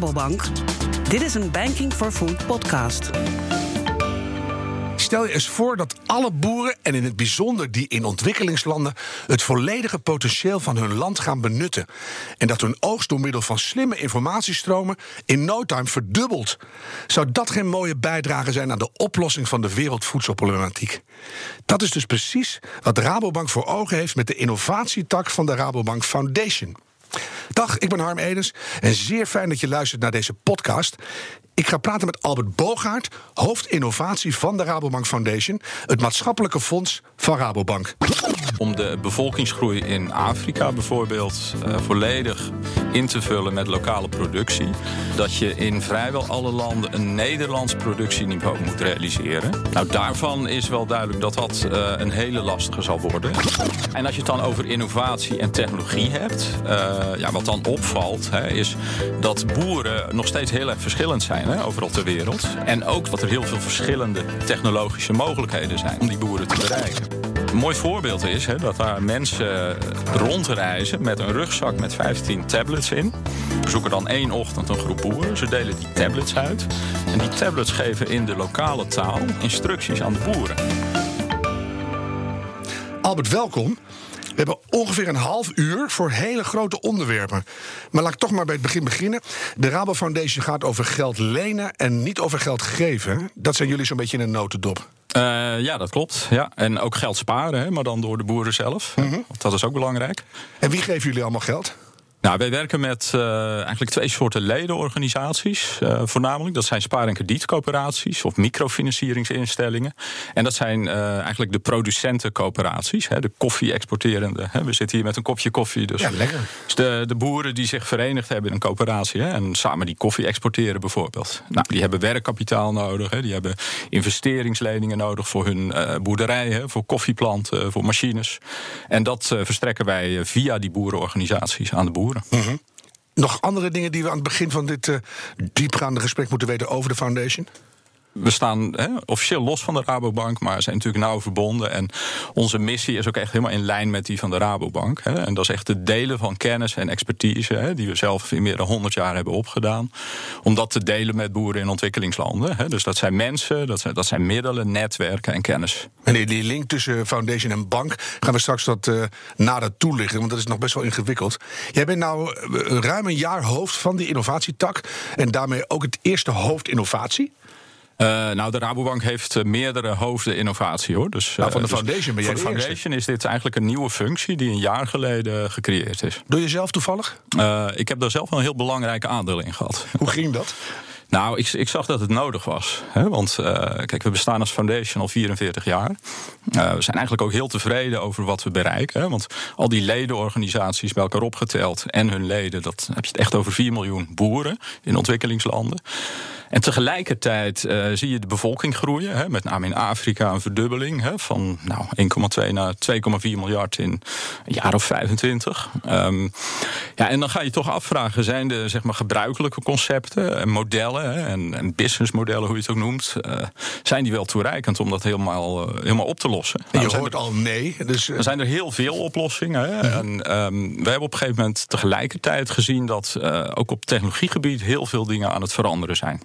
Rabobank. Dit is een Banking for Food podcast. Stel je eens voor dat alle boeren, en in het bijzonder die in ontwikkelingslanden, het volledige potentieel van hun land gaan benutten. En dat hun oogst door middel van slimme informatiestromen in no time verdubbelt. Zou dat geen mooie bijdrage zijn aan de oplossing van de wereldvoedselproblematiek? Dat is dus precies wat de Rabobank voor ogen heeft met de innovatietak van de Rabobank Foundation. Dag, ik ben Harm Edens en zeer fijn dat je luistert naar deze podcast. Ik ga praten met Albert Bogaert, hoofd innovatie van de Rabobank Foundation, het maatschappelijke fonds van Rabobank. Om de bevolkingsgroei in Afrika bijvoorbeeld uh, volledig in te vullen met lokale productie, dat je in vrijwel alle landen een Nederlands productieniveau moet realiseren. Nou, daarvan is wel duidelijk dat dat uh, een hele lastige zal worden. En als je het dan over innovatie en technologie hebt, uh, ja, wat dan opvalt, hè, is dat boeren nog steeds heel erg verschillend zijn hè, overal ter wereld. En ook dat er heel veel verschillende technologische mogelijkheden zijn om die boeren te bereiken. Een mooi voorbeeld is hè, dat daar mensen rondreizen met een rugzak met 15 tablets in. We zoeken dan één ochtend een groep boeren. Ze delen die tablets uit. En die tablets geven in de lokale taal instructies aan de boeren. Albert, welkom. We hebben ongeveer een half uur voor hele grote onderwerpen. Maar laat ik toch maar bij het begin beginnen. De Rabo Foundation gaat over geld lenen en niet over geld geven. Dat zijn jullie zo'n beetje in een notendop. Uh, ja, dat klopt. Ja. En ook geld sparen, hè, maar dan door de boeren zelf. Mm -hmm. Dat is ook belangrijk. En wie geven jullie allemaal geld? Nou, wij werken met uh, eigenlijk twee soorten ledenorganisaties. Uh, voornamelijk, dat zijn spaar- en kredietcoöperaties of microfinancieringsinstellingen. En dat zijn uh, eigenlijk de producentencoöperaties, hè, de koffie-exporterende. Hè. We zitten hier met een kopje koffie. Dus, ja, lekker. Dus de, de boeren die zich verenigd hebben in een coöperatie hè, en samen die koffie exporteren bijvoorbeeld. Nou, die hebben werkkapitaal nodig, hè, die hebben investeringsleningen nodig voor hun boerderij, hè, voor koffieplanten, voor machines. En dat verstrekken wij via die boerenorganisaties aan de boeren. -hmm. Nog andere dingen die we aan het begin van dit uh, diepgaande gesprek moeten weten over de foundation? We staan hè, officieel los van de Rabobank, maar zijn natuurlijk nauw verbonden. En onze missie is ook echt helemaal in lijn met die van de Rabobank. Hè. En dat is echt het delen van kennis en expertise, hè, die we zelf in meer dan 100 jaar hebben opgedaan. Om dat te delen met boeren in ontwikkelingslanden. Dus dat zijn mensen, dat zijn, dat zijn middelen, netwerken en kennis. En die, link tussen foundation en bank gaan we straks wat uh, nader toelichten, want dat is nog best wel ingewikkeld. Jij bent nou ruim een jaar hoofd van die innovatietak en daarmee ook het eerste hoofd innovatie. Uh, nou, de Rabobank heeft uh, meerdere hoofden innovatie hoor. Dus, nou, van de foundation ben jij Voor de foundation is dit eigenlijk een nieuwe functie die een jaar geleden gecreëerd is. Doe je zelf toevallig? ik heb daar zelf wel een heel belangrijke aandeel in gehad. Hoe ging dat? Nou, ik, ik, zag dat het nodig was. Hè? Want uh, kijk, we bestaan als foundation al 44 jaar. Uh, we zijn eigenlijk ook heel tevreden over wat we bereiken. Hè? Want al die ledenorganisaties bij elkaar opgeteld en hun leden, dat heb je het echt over 4 miljoen boeren in ontwikkelingslanden. En tegelijkertijd uh, zie je de bevolking groeien. Hè, met name in Afrika een verdubbeling hè, van nou, 1,2 naar 2,4 miljard in een jaar of 25. Um, ja, en dan ga je toch afvragen: zijn de zeg maar, gebruikelijke concepten en modellen hè, en, en businessmodellen, hoe je het ook noemt, uh, zijn die wel toereikend om dat helemaal, uh, helemaal op te lossen? Nou, je hoort er, al nee. Dus, er zijn er heel veel oplossingen. Hè, uh-huh. En um, we hebben op een gegeven moment tegelijkertijd gezien dat ook op technologiegebied heel veel dingen aan het veranderen zijn.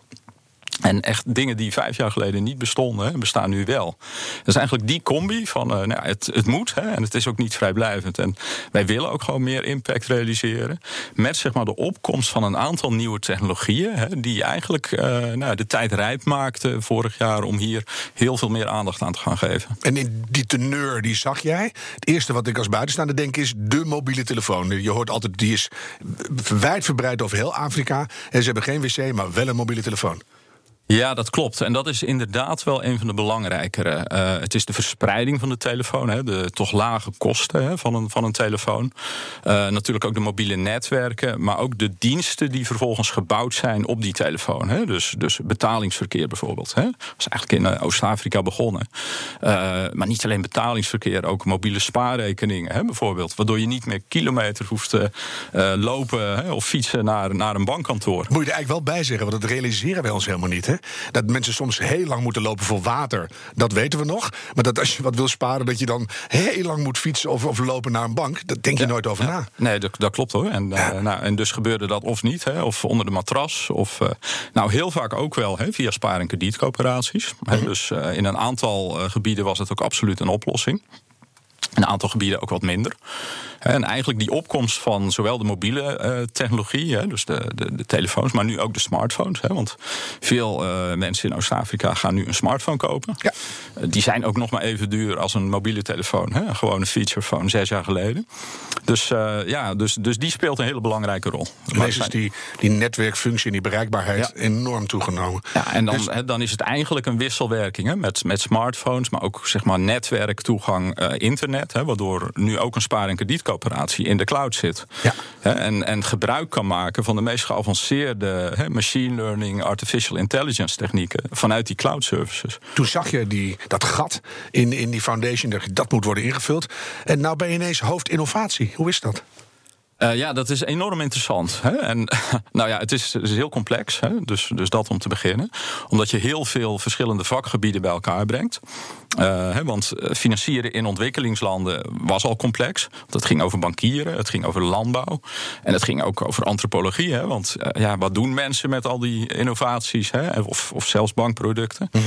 En echt dingen die vijf jaar geleden niet bestonden, bestaan nu wel. Is eigenlijk die combi van uh, nou, het, het moet hè, en het is ook niet vrijblijvend. En wij willen ook gewoon meer impact realiseren. Met zeg maar, de opkomst van een aantal nieuwe technologieën. Hè, die eigenlijk uh, nou, de tijd rijp maakten vorig jaar om hier heel veel meer aandacht aan te gaan geven. En in die teneur, die zag jij. Het eerste wat ik als buitenstaander denk is de mobiele telefoon. Je hoort altijd, die is wijdverbreid over heel Afrika. En ze hebben geen wc, maar wel een mobiele telefoon. Ja, dat klopt. En dat is inderdaad wel een van de belangrijkere. Uh, het is de verspreiding van de telefoon, hè, de toch lage kosten hè, van, een, van een telefoon. Uh, natuurlijk ook de mobiele netwerken, maar ook de diensten die vervolgens gebouwd zijn op die telefoon. Hè. Dus, dus betalingsverkeer bijvoorbeeld. Hè. Dat is eigenlijk in Oost-Afrika begonnen. Maar niet alleen betalingsverkeer, ook mobiele spaarrekeningen hè, bijvoorbeeld. Waardoor je niet meer kilometer hoeft te lopen hè, of fietsen naar, naar een bankkantoor. Moet je er eigenlijk wel bij zeggen, want dat realiseren wij ons helemaal niet. Hè? Dat mensen soms heel lang moeten lopen voor water, dat weten we nog. Maar dat als je wat wil sparen, dat je dan heel lang moet fietsen of, of lopen naar een bank, dat denk je nooit over na. Nee, dat, dat klopt hoor. En, uh, nou, en dus gebeurde dat of niet, hè, of onder de matras. Of uh, nou, heel vaak ook wel hè, via spaar- en kredietcoöperaties. Hè, dus uh, in een aantal gebieden was het ook absoluut een oplossing. Een aantal gebieden ook wat minder. En eigenlijk die opkomst van zowel de mobiele uh, technologie, hè, dus de, de, de, telefoons, maar nu ook de smartphones. Hè, want veel uh, mensen in Oost-Afrika gaan nu een smartphone kopen. Ja. Uh, die zijn ook nog maar even duur als een mobiele telefoon. Hè, een gewone feature phone zes jaar geleden. Dus, ja, dus, dus die speelt een hele belangrijke rol. Ineens is die, die netwerkfunctie en die bereikbaarheid ja. enorm toegenomen. Ja, en dan, dus... hè, dan is het eigenlijk een wisselwerking hè, met, met smartphones, maar ook zeg maar netwerktoegang, internet. Hè, waardoor nu ook een spaar- en kredietcoöperatie in de cloud zit. Ja. En, en gebruik kan maken van de meest geavanceerde he, machine learning, artificial intelligence technieken vanuit die cloud services. Toen zag je die, dat gat in, in die foundation, dat, dat moet worden ingevuld. En nou ben je ineens hoofd innovatie. Hoe is dat? Uh, ja, dat is enorm interessant. Hè? En nou ja, het is, het is heel complex. Hè? Dus, dus dat om te beginnen. Omdat je heel veel verschillende vakgebieden bij elkaar brengt. Uh, hè, want financieren in ontwikkelingslanden was al complex. Het ging over bankieren, het ging over landbouw. En het ging ook over antropologie. Hè? Want ja, wat doen mensen met al die innovaties? Hè? Of, of zelfs bankproducten. Mm.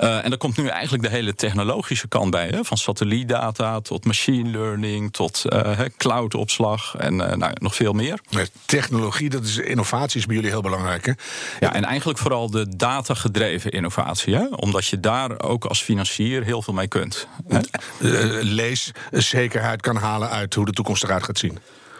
Uh, en er komt nu eigenlijk de hele technologische kant bij. Hè? Van satellietdata tot machine learning tot uh, cloudopslag en uh, nou, nog veel meer. Technologie, dat is innovatie, is bij jullie heel belangrijk. Hè? Ja, en eigenlijk vooral de datagedreven innovatie. Hè? Omdat je daar ook als financier heel veel mee kunt. Hè? Lees zekerheid kan halen uit hoe de toekomst eruit gaat zien.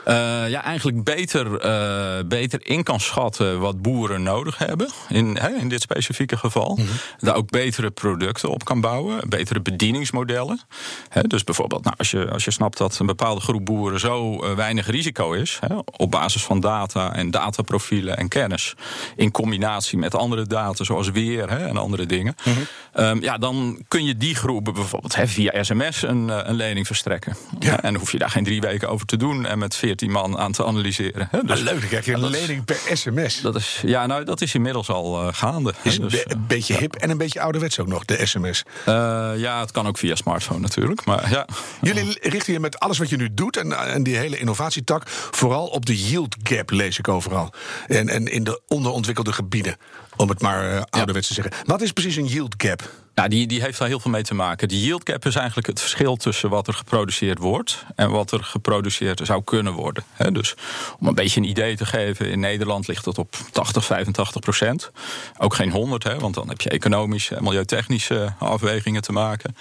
Uh, ja, eigenlijk beter, uh, beter in kan schatten wat boeren nodig hebben. In, hè, in dit specifieke geval. Mm -hmm. Daar ook betere producten op kan bouwen. Betere bedieningsmodellen. Hè, dus bijvoorbeeld, nou, als, je, als je snapt dat een bepaalde groep boeren zo uh, weinig risico is. Hè, op basis van data en dataprofielen en kennis. In combinatie met andere data, zoals weer hè, en andere dingen. Mm -hmm. um, ja, dan kun je die groepen bijvoorbeeld hè, via sms een, een lening verstrekken. Ja. En hoef je daar geen drie weken over te doen. En met 14 man aan te analyseren. Hè? Dus, leuk, dan krijg je een lening per sms. Dat is, ja, nou, dat is inmiddels al uh, gaande. Is dus, be een beetje hip en een beetje ouderwets ook nog, de sms. Uh, ja, het kan ook via smartphone natuurlijk. Maar, ja. Jullie richten je met alles wat je nu doet en, en die hele innovatietak... vooral op de yield gap, lees ik overal. En, en in de onderontwikkelde gebieden, om het maar uh, ouderwets te zeggen. Wat is precies een yield gap? Ja, die, die heeft daar heel veel mee te maken. Die yield gap is eigenlijk het verschil tussen wat er geproduceerd wordt en wat er geproduceerd zou kunnen worden. He, dus om een beetje een idee te geven, in Nederland ligt het op 80, 85 procent. Ook geen 100, hè, want dan heb je economische en milieutechnische afwegingen te maken.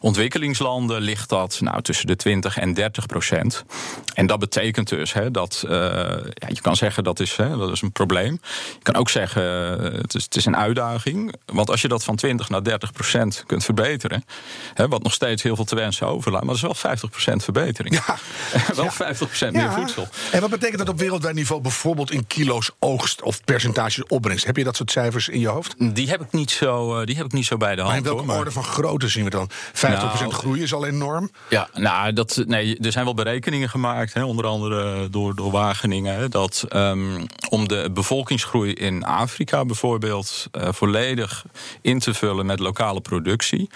Ontwikkelingslanden ligt dat nou, tussen de 20 en 30 procent. En dat betekent dus hè, dat uh, ja, je kan zeggen dat is, dat is een probleem. Je kan ook zeggen het is, het is een uitdaging. Want als je dat van 20 naar 30 procent kunt verbeteren. Hè, wat nog steeds heel veel te wensen overlaat. Maar dat is wel 50 procent verbetering. Ja. wel ja. 50 procent meer voedsel. En wat betekent dat op wereldwijd niveau bijvoorbeeld in kilo's oogst of percentages opbrengst? Heb je dat soort cijfers in je hoofd? Die heb ik niet zo, uh, die heb ik niet zo bij de hand. Maar in welke hoor, maar- orde van grootte zien we dan? 50% Nou, groei is al enorm. Ja, nou, dat, nee, er zijn wel berekeningen gemaakt, hè, onder andere door, door Wageningen, dat ehm, om de bevolkingsgroei in Afrika bijvoorbeeld eh, volledig in te vullen met lokale productie.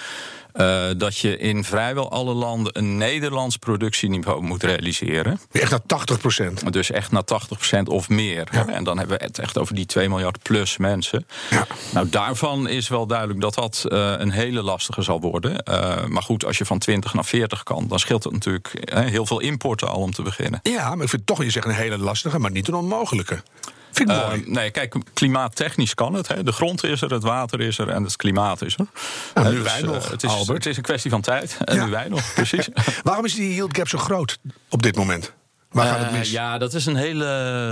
eh, dat je in vrijwel alle landen een Nederlands productieniveau moet realiseren. Echt naar 80%. Dus echt naar 80% of meer. Ja. En dan hebben we het echt over die 2 miljard plus mensen. Ja. Nou, daarvan is wel duidelijk dat dat eh, een hele lastige zal worden. Maar goed, als je van 20 naar 40 kan, dan scheelt het natuurlijk heel veel importen al om te beginnen. Ja, maar ik vind toch, je zegt een hele lastige, maar niet een onmogelijke. Vind ik Eh, mooi. nee, kijk, klimaattechnisch kan het. Hè. De grond is er, het water is er en het klimaat is er. Nou, Eh, nu wij eh, nog, het, is, Albert. het is een kwestie van tijd. En Ja. nu wij nog, precies. Waarom is die yield gap zo groot op dit moment? Waar gaat het Eh, mis? ja, dat is een, hele,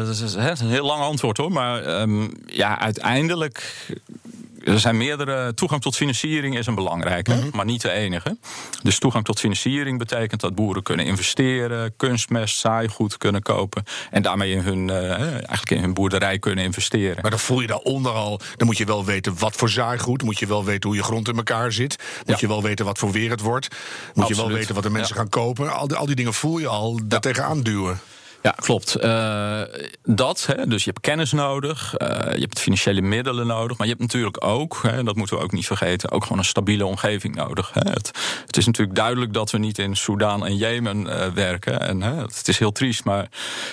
dat is, hè, een heel lang antwoord hoor. Maar ehm, ja, uiteindelijk. Er zijn meerdere. Toegang tot financiering is een belangrijke, Mhm. maar niet de enige. Dus toegang tot financiering betekent dat boeren kunnen investeren, kunstmest, zaaigoed kunnen kopen. En daarmee in hun, eh, eigenlijk in hun boerderij kunnen investeren. Maar dan voel je daaronder al. Dan moet je wel weten wat voor zaaigoed. Moet je wel weten hoe je grond in elkaar zit. Moet Ja. je wel weten wat voor weer het wordt. Moet je wel weten wat de mensen Ja. gaan kopen. Al die, al die dingen voel je al daar tegenaan duwen. Ja, klopt. Uh, dat, hè, dus je hebt kennis nodig, uh, je hebt financiële middelen nodig, maar je hebt natuurlijk ook, hè, dat moeten we ook niet vergeten, ook gewoon een stabiele omgeving nodig. Hè. Het, het, is natuurlijk duidelijk dat we niet in Soedan en Jemen uh, werken. En hè, het is heel triest, maar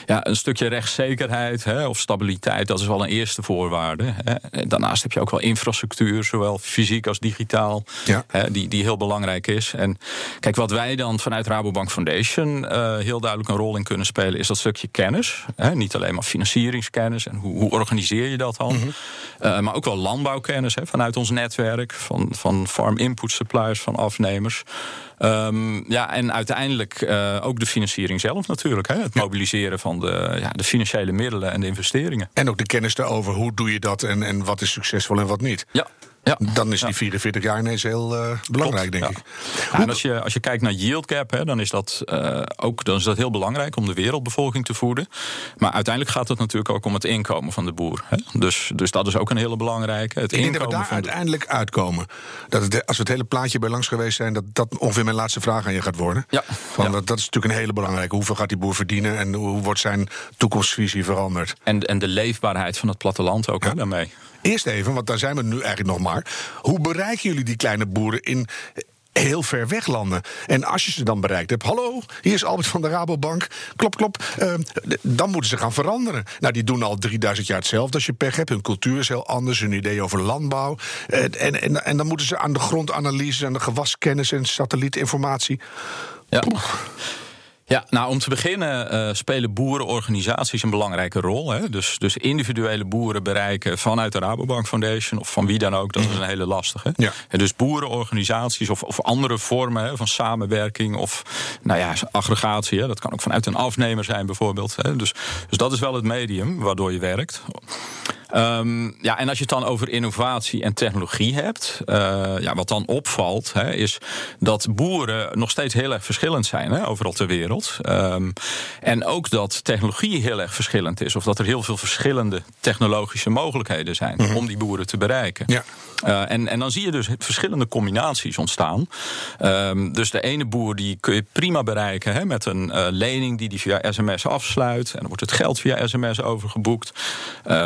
ja, een stukje rechtszekerheid hè, of stabiliteit, dat is wel een eerste voorwaarde. Hè. Daarnaast heb je ook wel infrastructuur, zowel fysiek als digitaal, ja. hè, die, die heel belangrijk is. En kijk, wat wij dan vanuit Rabobank Foundation heel duidelijk een rol in kunnen spelen, is dat stukje kennis. Hè, niet alleen maar financieringskennis en hoe, hoe organiseer je dat dan. Mhm. uh, maar ook wel landbouwkennis hè, vanuit ons netwerk, van, van farm input suppliers, van afnemers. Um, ja, en uiteindelijk uh, ook de financiering zelf natuurlijk. Hè? Het mobiliseren van de, ja, de financiële middelen en de investeringen. En ook de kennis daarover, hoe doe je dat en, en wat is succesvol en wat niet. Ja, ja. Dan is die 44 jaar ineens heel uh, belangrijk, denk ik. Ja, en als je, als je kijkt naar yield cap, hè, dan, is dat, uh, ook, dan is dat heel belangrijk om de wereldbevolking te voeden. Maar uiteindelijk gaat het natuurlijk ook om het inkomen van de boer. Hè. Dus, dus dat is ook een hele belangrijke. Het ik denk dat we daar uiteindelijk uitkomen. Dat het, als we het hele plaatje bij langs geweest zijn, dat dat ongeveer mijn laatste vraag aan je gaat worden. Ja. Van, Dat, dat is natuurlijk een hele belangrijke. Hoeveel gaat die boer verdienen en hoe wordt zijn toekomstvisie veranderd? En, en de leefbaarheid van het platteland ook hè, daarmee. Eerst even, want daar zijn we nu eigenlijk nog maar. Hoe bereiken jullie die kleine boeren in heel ver weg landen. En als je ze dan bereikt hebt, hallo, hier is Albert van de Rabobank, klop, klop, uh, dan moeten ze gaan veranderen. Nou, die doen al 3000 jaar hetzelfde als je pech hebt. Hun cultuur is heel anders, hun idee over landbouw. Uh, en, en, en dan moeten ze aan de grondanalyse, aan de gewaskennis en satellietinformatie. Ja. Ja, nou om te beginnen uh, spelen boerenorganisaties een belangrijke rol. Hè? Dus, dus individuele boeren bereiken vanuit de Rabobank Foundation of van wie dan ook, dat is een hele lastige. Ja. En dus boerenorganisaties of, of andere vormen hè, van samenwerking of nou ja, aggregatie, hè? dat kan ook vanuit een afnemer zijn bijvoorbeeld. Hè? Dus, dus dat is wel het medium waardoor je werkt. Um, ja, en als je het dan over innovatie en technologie hebt, uh, ja, wat dan opvalt, hè, is dat boeren nog steeds heel erg verschillend zijn hè, overal ter wereld. Um, en ook dat technologie heel erg verschillend is, of dat er heel veel verschillende technologische mogelijkheden zijn mm -hmm. om die boeren te bereiken. Ja. Uh, en, en dan zie je dus verschillende combinaties ontstaan. Um, dus de ene boer die kun je prima bereiken hè, met een uh, lening die die via sms afsluit. En dan wordt het geld via sms overgeboekt.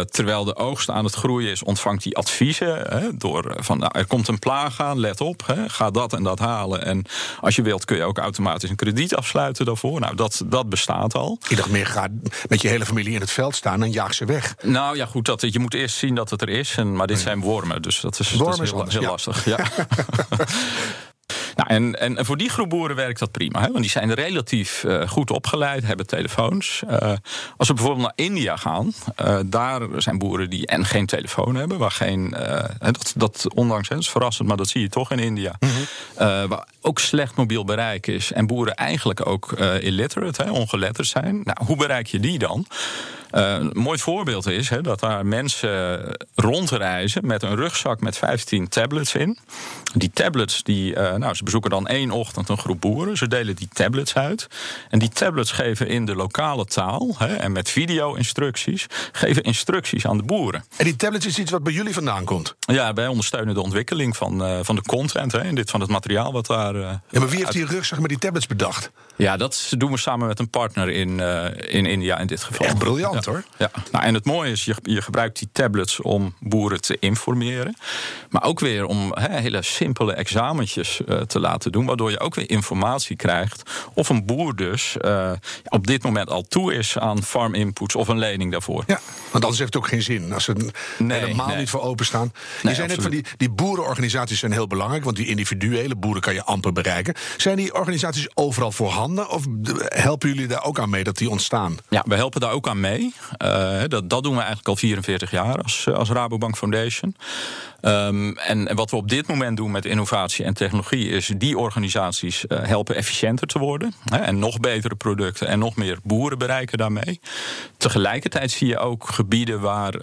Terwijl de oogst aan het groeien is, ontvangt hij adviezen. Hè, door van nou, er komt een plaag aan, let op, hè, ga dat en dat halen. En als je wilt kun je ook automatisch een krediet afsluiten daarvoor. Nou, dat, dat bestaat al. Ik dacht meer, ga met je hele familie in het veld staan en jaag ze weg. Nou ja, goed, dat, je moet eerst zien dat het er is. En, maar dit zijn wormen, dus dat is, dat is heel, heel ja. lastig. Ja. Nou, en, en voor die groep boeren werkt dat prima. Hè? Want die zijn relatief uh, goed opgeleid, hebben telefoons. Uh, als we bijvoorbeeld naar India gaan, uh, daar zijn boeren die en geen telefoon hebben. Waar geen, dat, dat ondanks, hè, dat is verrassend, maar dat zie je toch in India. Mm -hmm. waar ook slecht mobiel bereik is. En boeren eigenlijk ook illiterate, hè, ongeletterd zijn. Nou, hoe bereik je die dan? Uh, een mooi voorbeeld is hè, dat daar mensen rondreizen met een rugzak met 15 tablets in. Die tablets, die, uh, nou, ze bezoeken dan één ochtend een groep boeren. Ze delen die tablets uit. En die tablets geven in de lokale taal hè, en met video-instructies, geven instructies aan de boeren. En die tablets is iets wat bij jullie vandaan komt? Ja, wij ondersteunen de ontwikkeling van, uh, van de content hè, en dit van het materiaal wat daar. ja, maar wie heeft die rugzak met die tablets bedacht? Ja, dat doen we samen met een partner in, in India in dit geval. Echt briljant. Ja. Hoor. Ja. Nou, en het mooie is, je, je gebruikt die tablets om boeren te informeren. Maar ook weer om he, hele simpele examentjes uh, te laten doen. Waardoor je ook weer informatie krijgt. Of een boer dus uh, op dit moment al toe is aan farm inputs of een lening daarvoor. Ja, want anders heeft het ook geen zin. Als ze nee, helemaal nee. niet voor openstaan. Je nee, zei net van die, die boerenorganisaties zijn heel belangrijk. Want die individuele boeren kan je amper bereiken. Zijn die organisaties overal voorhanden? Of helpen jullie daar ook aan mee dat die ontstaan? Ja, we helpen daar ook aan mee. Uh, dat, dat doen we eigenlijk al 44 jaar als, als Rabobank Foundation. Um, en, en, wat we op dit moment doen met innovatie en technologie is die organisaties uh, helpen efficiënter te worden. Hè, en nog betere producten en nog meer boeren bereiken daarmee. Tegelijkertijd zie je ook gebieden waar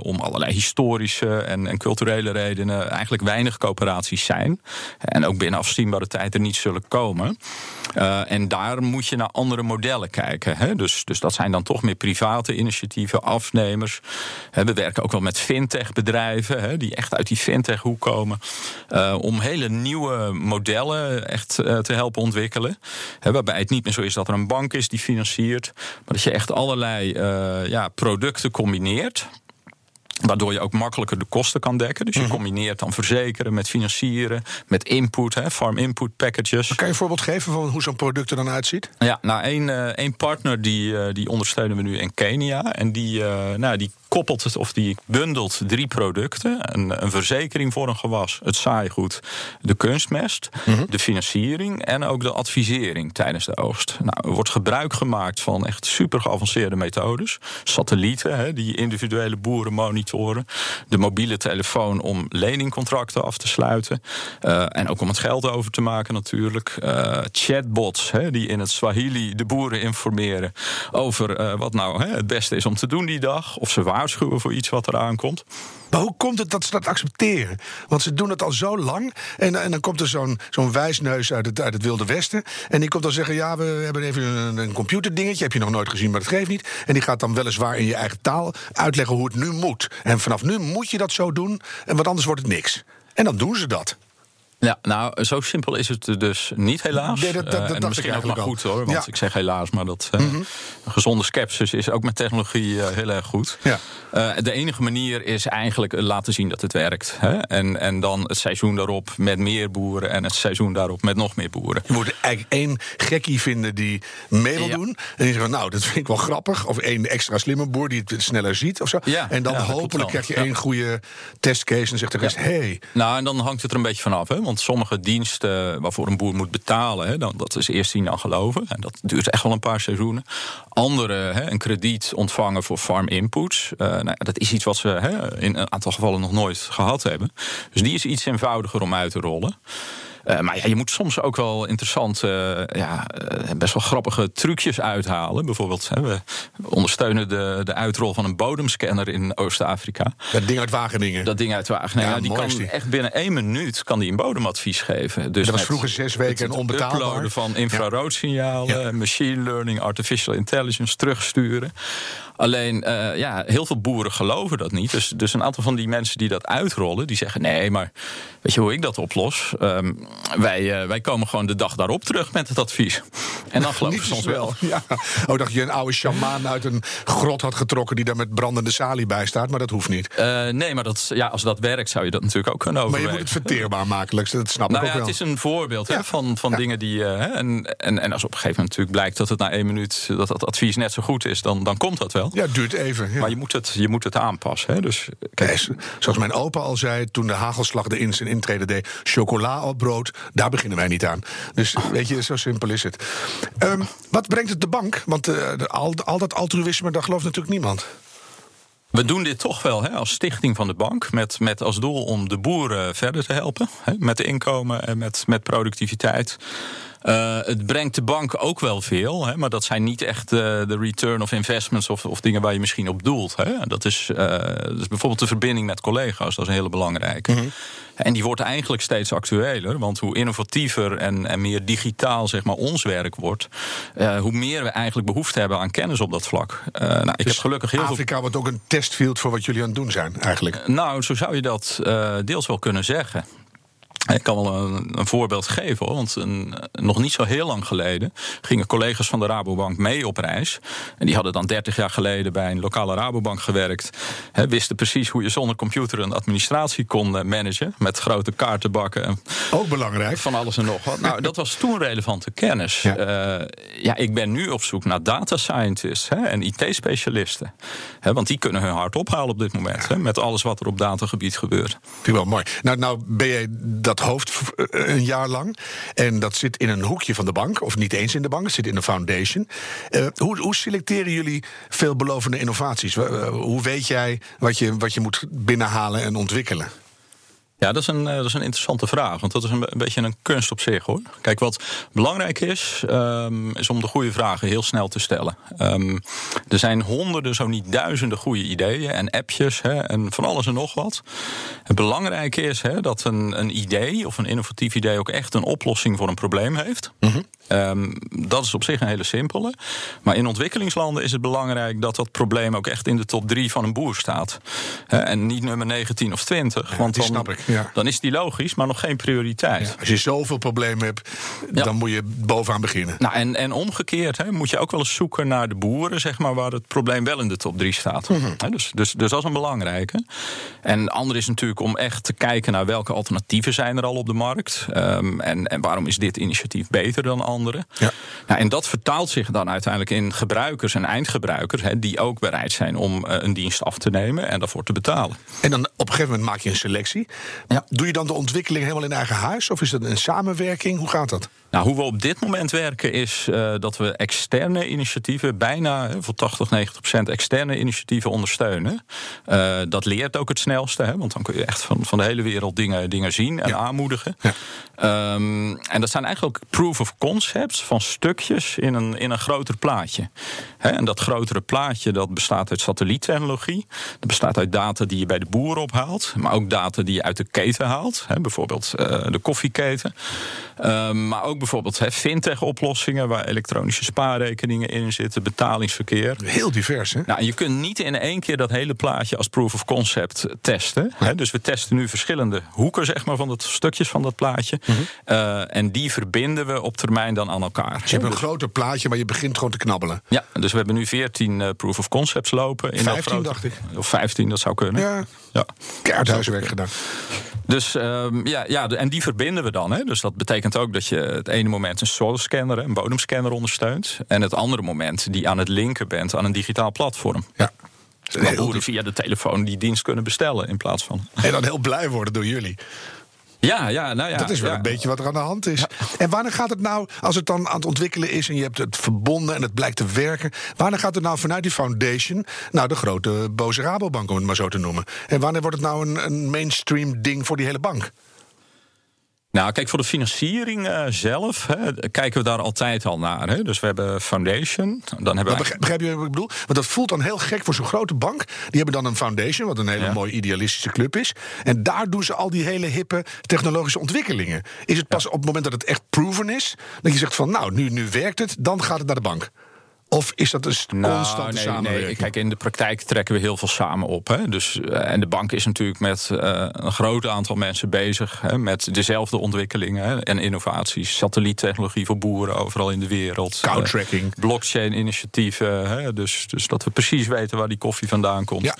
om allerlei historische en, en, culturele redenen eigenlijk weinig coöperaties zijn. En ook binnen afzienbare tijd er niet zullen komen. En daar moet je naar andere modellen kijken. Hè. Dus, dus dat zijn dan toch meer private data-initiatieven, afnemers. we werken ook wel met fintech-bedrijven die echt uit die fintech-hoek komen. Uh, om hele nieuwe modellen echt te helpen ontwikkelen. waarbij het niet meer zo is dat er een bank is die financiert, maar dat je echt allerlei ja, producten combineert. Waardoor je ook makkelijker de kosten kan dekken. Dus je mhm. combineert dan verzekeren met financieren, met input, hè, farm input packages. kan je een voorbeeld geven van hoe zo'n product er dan uitziet? Ja, nou, één, uh, één partner die, uh, die ondersteunen we nu in Kenia. En die, uh, nou, die koppelt het of die bundelt drie producten: een, een verzekering voor een gewas, het saaigoed, de kunstmest, mhm. de financiering en ook de advisering tijdens de oogst. Nou, er wordt gebruik gemaakt van echt super geavanceerde methodes. Satellieten, hè, die individuele boeren monitoren. De mobiele telefoon om leningcontracten af te sluiten. Uh, en ook om het geld over te maken natuurlijk. Uh, chatbots, hè, die in het Swahili de boeren informeren over uh, wat nou hè, het beste is om te doen die dag. Of ze waarschuwen voor iets wat eraan komt. Maar hoe komt het dat ze dat accepteren? Want ze doen het al zo lang. En, en dan komt er zo'n zo'n wijsneus uit het, uit het Wilde Westen. En die komt dan zeggen: Ja, we hebben even een, een computerdingetje. Heb je nog nooit gezien, maar dat geeft niet. En die gaat dan weliswaar in je eigen taal uitleggen hoe het nu moet. En vanaf nu moet je dat zo doen. En wat anders wordt het niks. En dan doen ze dat. Ja, nou, zo simpel is het dus niet, helaas. Nee, dat, dat, uh, en misschien ook maar goed hoor, want ik zeg helaas, maar dat uh, mm gezonde skepsis is ook met technologie uh, heel erg goed. Ja. De enige manier is eigenlijk laten zien dat het werkt. Hè? En, en dan het seizoen daarop met meer boeren en het seizoen daarop met nog meer boeren. Je moet eigenlijk één gekkie vinden die mee wil doen. En die zegt, nou, dat vind ik wel grappig. Of één extra slimme boer die het sneller ziet of zo. Ja, en dan hopelijk krijg je één goede testcase en zegt de rest, hey. Nou, en dan hangt het er een beetje vanaf, hè? Want sommige diensten waarvoor een boer moet betalen, hè, dan, dat is eerst zien dan geloven. En dat duurt echt wel een paar seizoenen. Andere, hè, een krediet ontvangen voor farm inputs. Uh, nou, dat is iets wat ze hè, in een aantal gevallen nog nooit gehad hebben. Dus die is iets eenvoudiger om uit te rollen. Uh, maar ja, je moet soms ook wel interessante, uh, ja, uh, best wel grappige trucjes uithalen. Bijvoorbeeld, hè, we ondersteunen de, de uitrol van een bodemscanner in Oost-Afrika. Dat ding uit Wageningen. Dat ding uit Wageningen. Ja, die kan die. echt binnen één minuut kan die een bodemadvies geven. Dus dat was vroeger zes weken en onbetaalbaar. uploaden van infraroodsignalen, ja. machine learning, artificial intelligence, terugsturen. Alleen, uh, ja, heel veel boeren geloven dat niet. Dus, dus een aantal van die mensen die dat uitrollen, die zeggen: nee, maar weet je hoe ik dat oplos? Um, wij, uh, wij komen gewoon de dag daarop terug met het advies. En dan geloven ze soms wel. Ja. Oh, dacht je een oude shamaan uit een grot had getrokken die daar met brandende salie bij staat, maar dat hoeft niet. Uh, nee, maar dat, ja, als dat werkt, zou je dat natuurlijk ook kunnen overwegen. Maar je moet het verteerbaar maken, dat snap nou ik ook ja, wel. Het is een voorbeeld hè, van, van dingen die. en, en, en als op een gegeven moment natuurlijk blijkt dat het na één minuut dat dat advies net zo goed is, dan, dan komt dat wel. Ja, het duurt even. Maar je moet het, je moet het aanpassen. Hè? Dus, kijk. zoals mijn opa al zei toen de hagelslag de in zijn intrede deed: chocola op brood, daar beginnen wij niet aan. Dus weet je, zo simpel is het. Um, wat brengt het de bank? Want uh, al, al dat altruïsme, daar gelooft natuurlijk niemand. We doen dit toch wel hè, als stichting van de bank. Met, met als doel om de boeren verder te helpen. Hè, met de inkomen en met, met productiviteit. Uh, het brengt de bank ook wel veel, hè, maar dat zijn niet echt uh, de return of investments of, of, dingen waar je misschien op doelt. Hè. Dat, is, uh, dat is bijvoorbeeld de verbinding met collega's, dat is een hele belangrijke. Mm -hmm. En die wordt eigenlijk steeds actueler, want hoe innovatiever en, en meer digitaal zeg maar, ons werk wordt, hoe meer we eigenlijk behoefte hebben aan kennis op dat vlak. nou, ik dus heb gelukkig heel Afrika veel... wordt ook een testfield voor wat jullie aan het doen zijn, eigenlijk. nou, zo zou je dat deels wel kunnen zeggen. Ik kan wel een, een voorbeeld geven hoor. Want een, nog niet zo heel lang geleden gingen collega's van de Rabobank mee op reis. En die hadden dan 30 jaar geleden bij een lokale Rabobank gewerkt. He, wisten precies hoe je zonder computer een administratie kon eh, managen. Met grote kaartenbakken. En Ook belangrijk. Van alles en nog wat. Nou, dat was toen relevante kennis. Ja, uh, ja ik ben nu op zoek naar data scientists en IT-specialisten. Want die kunnen hun hart ophalen op dit moment. Ja. Met alles wat er op datagebied gebeurt. Vind wel mooi. Nou, nou ben je dat hoofd eh, een jaar lang. En dat zit in een hoekje van de bank, of niet eens in de bank, het zit in een foundation. Uh, hoe, hoe, selecteren jullie veelbelovende innovaties? Hoe weet jij wat je, wat je moet binnenhalen en ontwikkelen? Ja, dat is, een, dat is een interessante vraag. Want dat is een, beetje een kunst op zich hoor. Kijk, wat belangrijk is, um, is om de goede vragen heel snel te stellen. Um, er zijn honderden, zo niet duizenden goede ideeën en appjes hè, en van alles en nog wat. Het belangrijke is hè, dat een, een idee of een innovatief idee ook echt een oplossing voor een probleem heeft. -hmm. Ehm, dat is op zich een hele simpele. Maar in ontwikkelingslanden is het belangrijk dat dat probleem ook echt in de top 3 van een boer staat. en niet nummer 19 of 20. want dan, snap ik, ja. dan is die logisch, maar nog geen prioriteit. als je zoveel problemen hebt, dan moet je bovenaan beginnen. Nou, en, en omgekeerd moet je ook wel eens zoeken naar de boeren, zeg maar, waar het probleem wel in de top 3 staat. Mhm. dus, dus, dus dat is een belangrijke. En ander is natuurlijk om echt te kijken naar welke alternatieven zijn er al op de markt. Um, en, en waarom is dit initiatief beter dan Ja. Nou, en dat vertaalt zich dan uiteindelijk in gebruikers en eindgebruikers hè, die ook bereid zijn om uh, een dienst af te nemen en daarvoor te betalen. En dan op een gegeven moment maak je een selectie. Ja. Doe je dan de ontwikkeling helemaal in eigen huis? Of is dat een samenwerking? Hoe gaat dat? Nou, hoe we op dit moment werken is uh, dat we externe initiatieven, bijna voor 80, 90 procent externe initiatieven ondersteunen. Uh, dat leert ook het snelste, hè, want dan kun je echt van, van de hele wereld dingen, dingen zien en Ja. aanmoedigen. Ja. Um, en dat zijn eigenlijk proof of concepts van stukjes in een, in een groter plaatje. Hè, en dat grotere plaatje dat bestaat uit satelliettechnologie. Dat bestaat uit data die je bij de boer ophaalt, maar ook data die je uit de keten haalt. Hè, bijvoorbeeld uh, de koffieketen. Um, maar ook bijvoorbeeld hè, fintech-oplossingen waar elektronische spaarrekeningen in zitten, betalingsverkeer. Heel divers, hè? Nou, je kunt niet in één keer dat hele plaatje als proof of concept testen. Hè? Dus we testen nu verschillende hoeken zeg maar, van dat stukjes van dat plaatje. Uh, en die verbinden we op termijn dan aan elkaar. Dus je hebt een groter plaatje, maar je begint gewoon te knabbelen. Ja, dus we hebben nu 14 uh, proof of concepts lopen. In 15 grote, dacht ik. Of 15, dat zou kunnen. Ja, ja. keihard huiswerk gedaan. Dus um, ja, ja, en die verbinden we dan. Hè. Dus dat betekent ook dat je het ene moment een soil scanner, een bodemscanner ondersteunt. En het andere moment die aan het linken bent aan een digitaal platform. Ja. Waar boeren via de telefoon die dienst kunnen bestellen in plaats van. En dan heel blij worden door jullie. Ja, ja, nou ja. Dat is wel ja. een beetje wat er aan de hand is. En wanneer gaat het nou, als het dan aan het ontwikkelen is en je hebt het verbonden en het blijkt te werken, wanneer gaat het nou vanuit die foundation, nou de grote boze Rabobank om het maar zo te noemen? En wanneer wordt het nou een, een mainstream ding voor die hele bank? Nou, kijk, voor de financiering uh, zelf hè, kijken we daar altijd al naar. Hè. Dus we hebben foundation. Dan hebben we begrijp, begrijp je wat ik bedoel? Want dat voelt dan heel gek voor zo'n grote bank. Die hebben dan een foundation, wat een hele ja. mooie idealistische club is. En daar doen ze al die hele hippe technologische ontwikkelingen. Is het pas ja. op het moment dat het echt proven is, dat je zegt van nou, nu, nu werkt het, dan gaat het naar de bank? Of is dat een nou, constante nee, samenwerking? Nee. Kijk, in de praktijk trekken we heel veel samen op. Hè. Dus, uh, en de bank is natuurlijk met uh, een groot aantal mensen bezig... Hè, met dezelfde ontwikkelingen hè, en innovaties. Satelliettechnologie voor boeren overal in de wereld. Cow-tracking. Uh, Blockchain-initiatieven. Hè, dus, dus dat we precies weten waar die koffie vandaan komt. Ja.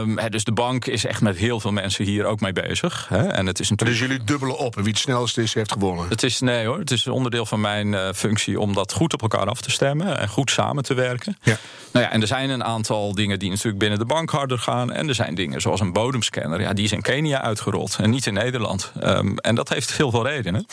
Um, hè, dus de bank is echt met heel veel mensen hier ook mee bezig. Hè. En het is natuurlijk... Dus jullie dubbelen op en wie het snelste is, heeft gewonnen? Het is, nee hoor, het is onderdeel van mijn uh, functie om dat goed op elkaar af te stemmen en goed samen te werken. Ja. Nou ja, en er zijn een aantal dingen die natuurlijk binnen de bank harder gaan. En er zijn dingen zoals een bodemscanner. Ja, die is in Kenia uitgerold en niet in Nederland. Um, en dat heeft heel veel redenen.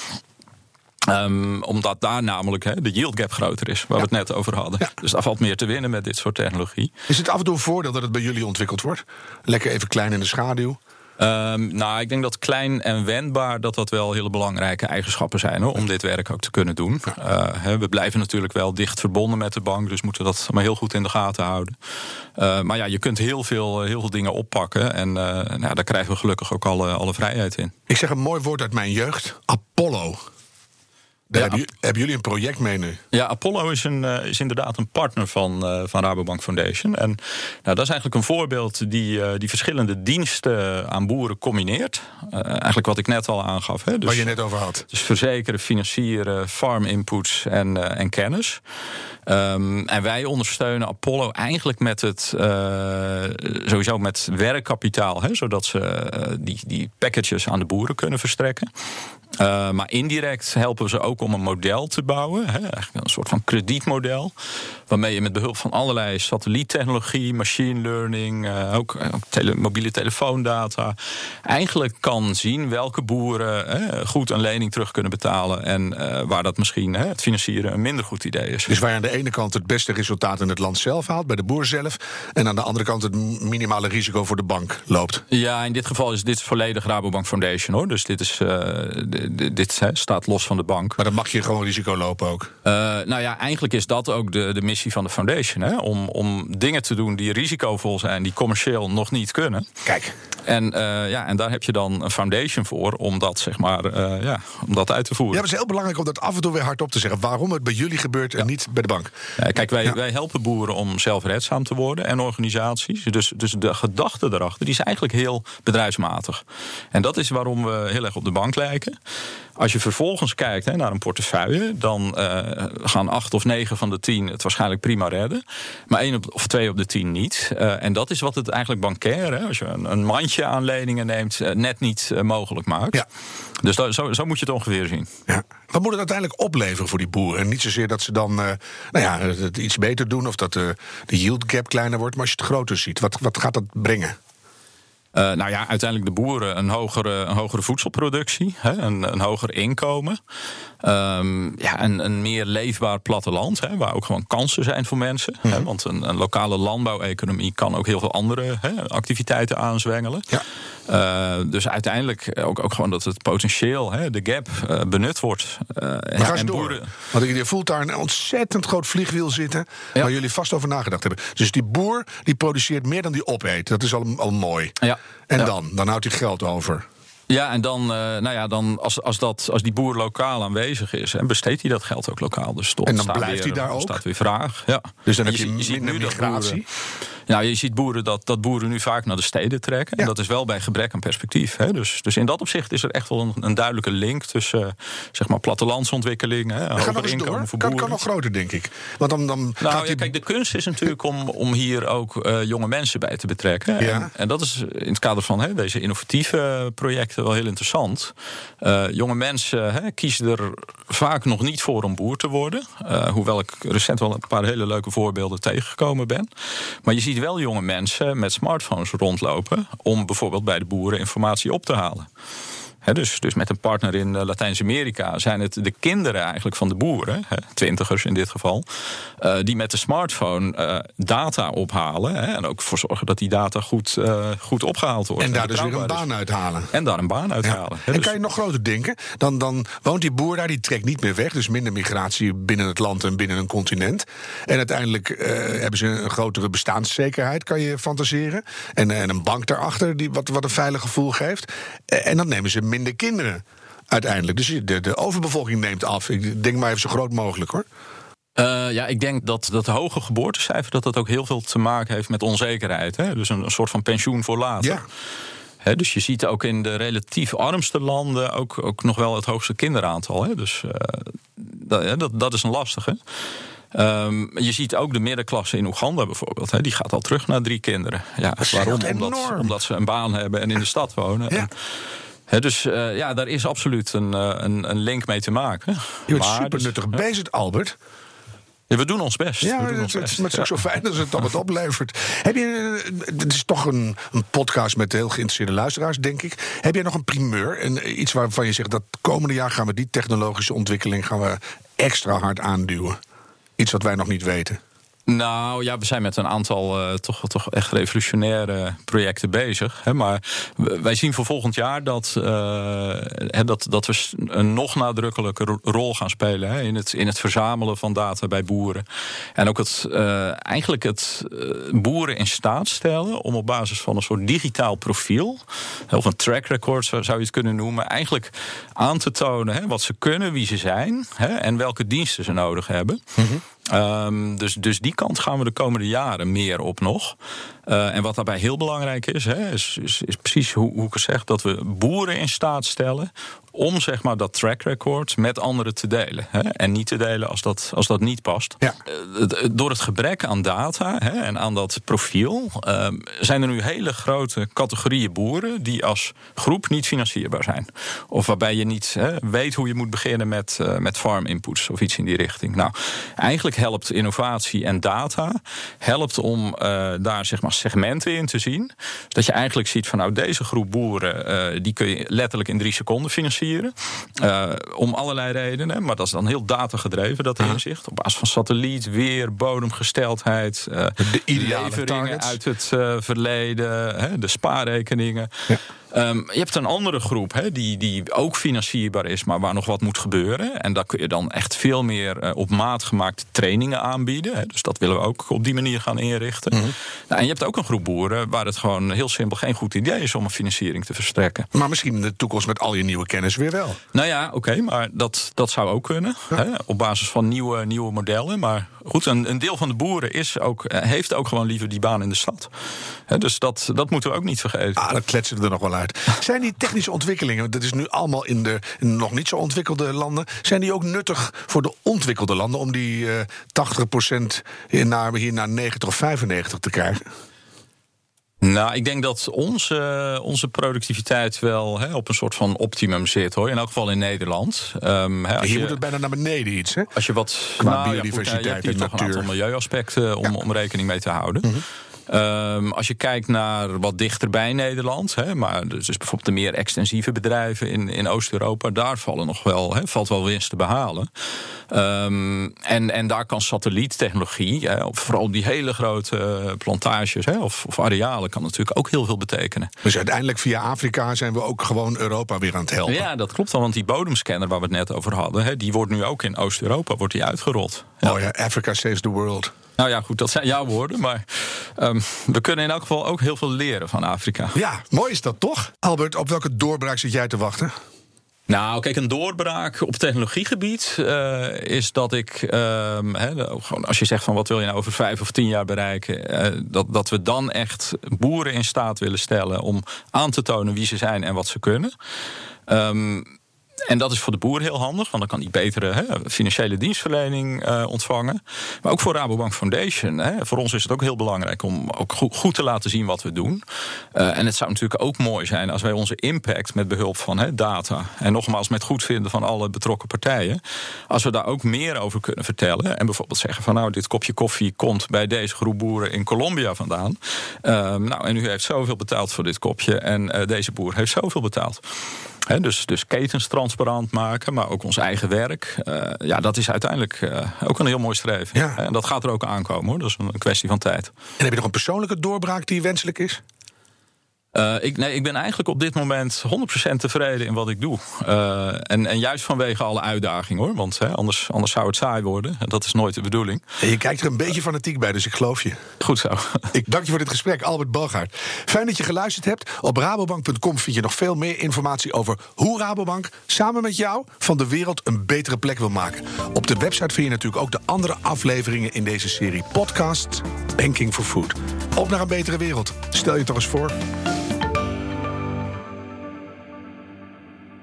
Um, omdat daar namelijk he, de yield gap groter is, waar ja. we het net over hadden. Ja. Dus daar valt meer te winnen met dit soort technologie. Is het af en toe een voordeel dat het bij jullie ontwikkeld wordt? Lekker even klein in de schaduw? Um, nou, ik denk dat klein en wendbaar dat dat wel hele belangrijke eigenschappen zijn hoor, om dit werk ook te kunnen doen. Uh, he, we blijven natuurlijk wel dicht verbonden met de bank, dus moeten dat maar heel goed in de gaten houden. Uh, maar ja, je kunt heel veel, heel veel dingen oppakken en uh, nou, daar krijgen we gelukkig ook alle, alle vrijheid in. Ik zeg een mooi woord uit mijn jeugd: Apollo. Daar ja, hebben, jullie, hebben, jullie een project mee nu? Ja, Apollo is, een, uh, is inderdaad een partner van, uh, van Rabobank Foundation. En nou, dat is eigenlijk een voorbeeld die, uh, die verschillende diensten aan boeren combineert. eigenlijk wat ik net al aangaf. Hè? Dus, Waar je net over had. Dus verzekeren, financieren, farm inputs en, en kennis. Um, en wij ondersteunen Apollo eigenlijk met het sowieso met werkkapitaal, hè, zodat ze die, die packages aan de boeren kunnen verstrekken. Uh, maar indirect helpen ze ook om een model te bouwen. Hè, een soort van kredietmodel. Waarmee je met behulp van allerlei satelliettechnologie, machine learning, ook, mobiele telefoondata. eigenlijk kan zien welke boeren hè, goed een lening terug kunnen betalen. En waar dat misschien hè, het financieren een minder goed idee is. Dus waar ene kant het beste resultaat in het land zelf haalt, bij de boer zelf. En aan de andere kant het minimale risico voor de bank loopt. Ja, in dit geval is dit volledig Rabobank Foundation hoor. Dus dit is dit hè, staat los van de bank. Maar dan mag je gewoon risico lopen ook. Uh, nou ja, eigenlijk is dat ook de, de missie van de foundation. Hè? Om, om dingen te doen die risicovol zijn, die commercieel nog niet kunnen. Kijk. En, uh, ja, en daar heb je dan een foundation voor om dat, zeg maar, ja, om dat uit te voeren. Ja, het is heel belangrijk om dat af en toe weer hardop te zeggen. Waarom het bij jullie gebeurt en niet bij de bank. Kijk, wij, ja. wij helpen boeren om zelfredzaam te worden en organisaties. Dus, dus de gedachte daarachter die is eigenlijk heel bedrijfsmatig. En dat is waarom we heel erg op de bank lijken. Als je vervolgens kijkt hè, naar een portefeuille, dan uh, gaan acht of negen van de tien het waarschijnlijk prima redden. Maar één op, of twee op de tien niet. Uh, en dat is wat het eigenlijk bankair, hè, als je een, een mandje aan leningen neemt, uh, net niet mogelijk maakt. Ja. Dus zo, zo, moet je het ongeveer zien. Ja. Wat moet het uiteindelijk opleveren voor die boeren? En niet zozeer dat ze dan nou ja, het iets beter doen of dat de yield gap kleiner wordt. Maar als je het groter ziet, wat, wat gaat dat brengen? Uh, nou ja, uiteindelijk de boeren een hogere, een hogere voedselproductie, hè, een, een hoger inkomen. Um, ja, een, een meer leefbaar platteland, hè, waar ook gewoon kansen zijn voor mensen. Mm -hmm. hè, want een, een lokale landbouweconomie kan ook heel veel andere hè, activiteiten aanzwengelen. Ja. Uh, dus uiteindelijk ook, ook gewoon dat het potentieel, hè, de gap, uh, benut wordt. Uh, ja, en boeren... Want je voelt daar een ontzettend groot vliegwiel zitten, ja. waar jullie vast over nagedacht hebben. Dus die boer die produceert meer dan die opeet. Dat is al, al mooi. Ja. En ja. dan? Dan houdt hij geld over. Ja, en dan, uh, nou ja, dan als, als, dat, als die boer lokaal aanwezig is, en besteedt hij dat geld ook lokaal. Dus tot en dan blijft weer, hij daar ook? staat weer vraag. Ja. Dus dan heb je, je, je minder migratie? Boeren, nou, je ziet boeren dat, dat boeren nu vaak naar de steden trekken. Ja. En dat is wel bij gebrek aan perspectief. Hè. Dus, dus in dat opzicht is er echt wel een, een duidelijke link tussen uh, zeg maar plattelandsontwikkeling, hè, hoger inkomen voor kan, boeren. kan nog groter, denk ik. Want dan, dan nou, ja, kijk, de kunst is natuurlijk om, om hier ook uh, jonge mensen bij te betrekken. Ja. En, en, dat is in het kader van hè, deze innovatieve projecten wel heel interessant. Uh, jonge mensen hè, kiezen er vaak nog niet voor om boer te worden. Hoewel ik recent wel een paar hele leuke voorbeelden tegengekomen ben. Maar je ziet wel jonge mensen met smartphones rondlopen om bijvoorbeeld bij de boeren informatie op te halen. He, dus, dus met een partner in uh, Latijns-Amerika zijn het de kinderen eigenlijk van de boeren, he, twintigers in dit geval, uh, die met de smartphone uh, data ophalen he, en ook voor zorgen dat die data goed, goed opgehaald wordt. En daar dus weer een baan uithalen. En daar een baan uithalen. Ja. En dus... kan je nog groter denken? Dan, dan woont die boer daar, die trekt niet meer weg, dus minder migratie binnen het land en binnen een continent. En uiteindelijk hebben ze een grotere bestaanszekerheid, kan je fantaseren. En, en een bank daarachter, die wat, wat een veilig gevoel geeft. En dan nemen ze minder kinderen uiteindelijk. Dus de, de overbevolking neemt af. Ik denk maar even zo groot mogelijk hoor. Uh, ja, ik denk dat dat hoge geboortecijfer dat dat ook heel veel te maken heeft met onzekerheid. Hè? Dus een, een soort van pensioen voor later. Ja. He, dus je ziet ook in de relatief armste landen ook, ook nog wel het hoogste kinderaantal. Hè? Dus uh, dat, dat, dat is een lastige. Um, je ziet ook de middenklasse in Oeganda bijvoorbeeld. Hè, die gaat al terug naar drie kinderen. Ja, waarom? Omdat, omdat, ze een baan hebben en in de stad wonen. Ja. En, He, dus uh, ja, daar is absoluut een, een, een, link mee te maken. Je bent super dus, nuttig bezig, Albert. Ja, we doen ons best. Ja, het, ons best. het is ook zo fijn dat het dan wat oplevert. Heb je, het is toch een, een podcast met heel geïnteresseerde luisteraars, denk ik. Heb jij nog een primeur? En iets waarvan je zegt dat komende jaar gaan we die technologische ontwikkeling gaan we extra hard aanduwen? Iets wat wij nog niet weten. Nou ja, we zijn met een aantal uh, toch, toch echt revolutionaire projecten bezig. Hè, maar wij zien voor volgend jaar dat, uh, dat, dat we een nog nadrukkelijke rol gaan spelen hè, in, het, in het verzamelen van data bij boeren. En ook het, uh, eigenlijk het boeren in staat stellen om op basis van een soort digitaal profiel, of een track record zou je het kunnen noemen, eigenlijk aan te tonen hè, wat ze kunnen, wie ze zijn en welke diensten ze nodig hebben. Mm-hmm. Um, dus, dus die kant gaan we de komende jaren meer op nog. Uh, en wat daarbij heel belangrijk is, hè, is, is, is, precies hoe, hoe ik het zeg, dat we boeren in staat stellen om zeg maar, dat track record met anderen te delen. Hè, en niet te delen als dat, als dat niet past. Ja. Uh, door het gebrek aan data hè, en aan dat profiel uh, zijn er nu hele grote categorieën boeren die als groep niet financierbaar zijn. Of waarbij je niet hè, weet hoe je moet beginnen met, uh, met farm inputs of iets in die richting. Nou, eigenlijk helpt innovatie en data helpt om uh, daar zeg maar segmenten in te zien. Dat je eigenlijk ziet van nou deze groep boeren uh, die kun je letterlijk in drie seconden financieren. Uh, om allerlei redenen. Maar dat is dan heel datagedreven dat inzicht. Op basis van satelliet, weer, bodemgesteldheid. de ideale leveringen targets. uit het verleden. Hè, de spaarrekeningen. Ja. Ehm, je hebt een andere groep hè, die, die ook financierbaar is, maar waar nog wat moet gebeuren. En daar kun je dan echt veel meer uh, op maat gemaakte trainingen aanbieden. Hè. Dus dat willen we ook op die manier gaan inrichten. Mhm. nou, en je hebt ook een groep boeren waar het gewoon heel simpel geen goed idee is om een financiering te verstrekken. Maar misschien in de toekomst met al je nieuwe kennis weer wel. Nou ja, oké, maar dat, dat zou ook kunnen. Hè, op basis van nieuwe, nieuwe modellen. Maar goed, een, een deel van de boeren is ook, eh, heeft ook gewoon liever die baan in de stad. Hè, dus dat, dat moeten we ook niet vergeten. Ah, dat kletsen we er nog wel uit. Zijn die technische ontwikkelingen, dat is nu allemaal in de nog niet zo ontwikkelde landen, zijn die ook nuttig voor de ontwikkelde landen om die uh, 80% naar, hier naar 90 of 95 te krijgen? Nou, ik denk dat onze, onze productiviteit wel hè, op een soort van optimum zit, hoor. In elk geval in Nederland. Um, hè, Hier je, moet het bijna naar beneden iets, hè? Als je wat qua nou, biodiversiteit ja, goed, en natuur. een aantal milieuaspecten om, ja. om rekening mee te houden. Mm -hmm. Um, als je kijkt naar wat dichter bij Nederland, hè, maar dus bijvoorbeeld de meer extensieve bedrijven in, in Oost-Europa, daar vallen nog wel, hè, valt wel winst te behalen. Um, en, en daar kan satelliettechnologie, hè, vooral die hele grote plantages hè, of, of arealen, kan natuurlijk ook heel veel betekenen. Dus uiteindelijk via Afrika zijn we ook gewoon Europa weer aan het helpen. Ja, dat klopt al, want die bodemscanner waar we het net over hadden, hè, die wordt nu ook in Oost-Europa wordt die uitgerold. Ja. Oh ja, Africa saves the world. Nou ja, goed, dat zijn jouw woorden. Maar um, we kunnen in elk geval ook heel veel leren van Afrika. Ja, mooi is dat toch? Albert, op welke doorbraak zit jij te wachten? Nou, kijk, een doorbraak op technologiegebied uh, is dat ik, uh, he, gewoon als je zegt van wat wil je nou over vijf of tien jaar bereiken, uh, dat, dat we dan echt boeren in staat willen stellen om aan te tonen wie ze zijn en wat ze kunnen. Um, en dat is voor de boer heel handig, want dan kan hij betere hè, financiële dienstverlening uh, ontvangen. Maar ook voor Rabobank Foundation. Hè, voor ons is het ook heel belangrijk om ook goed, te laten zien wat we doen. Uh, en het zou natuurlijk ook mooi zijn als wij onze impact met behulp van hè, data. en nogmaals met goedvinden van alle betrokken partijen. als we daar ook meer over kunnen vertellen. En bijvoorbeeld zeggen van nou, dit kopje koffie komt bij deze groep boeren in Colombia vandaan. Uh, nou, en u heeft zoveel betaald voor dit kopje. En uh, deze boer heeft zoveel betaald. He, dus, dus ketens transparant maken, maar ook ons eigen werk. Uh, ja, dat is uiteindelijk uh, ook een heel mooi streven. Ja. En dat gaat er ook aankomen hoor. Dat is een kwestie van tijd. En heb je nog een persoonlijke doorbraak die wenselijk is? Uh, ik, nee, ik ben eigenlijk op dit moment 100% tevreden in wat ik doe. Uh, en, en juist vanwege alle uitdagingen hoor. Want hè, anders, anders zou het saai worden. En dat is nooit de bedoeling. En je kijkt er een beetje fanatiek bij, dus ik geloof je. Goed zo. Ik dank je voor dit gesprek, Albert Balgaard. Fijn dat je geluisterd hebt. Op rabobank.com vind je nog veel meer informatie over hoe Rabobank samen met jou van de wereld een betere plek wil maken. Op de website vind je natuurlijk ook de andere afleveringen in deze serie podcast Banking for Food. Op naar een betere wereld. Stel je toch eens voor.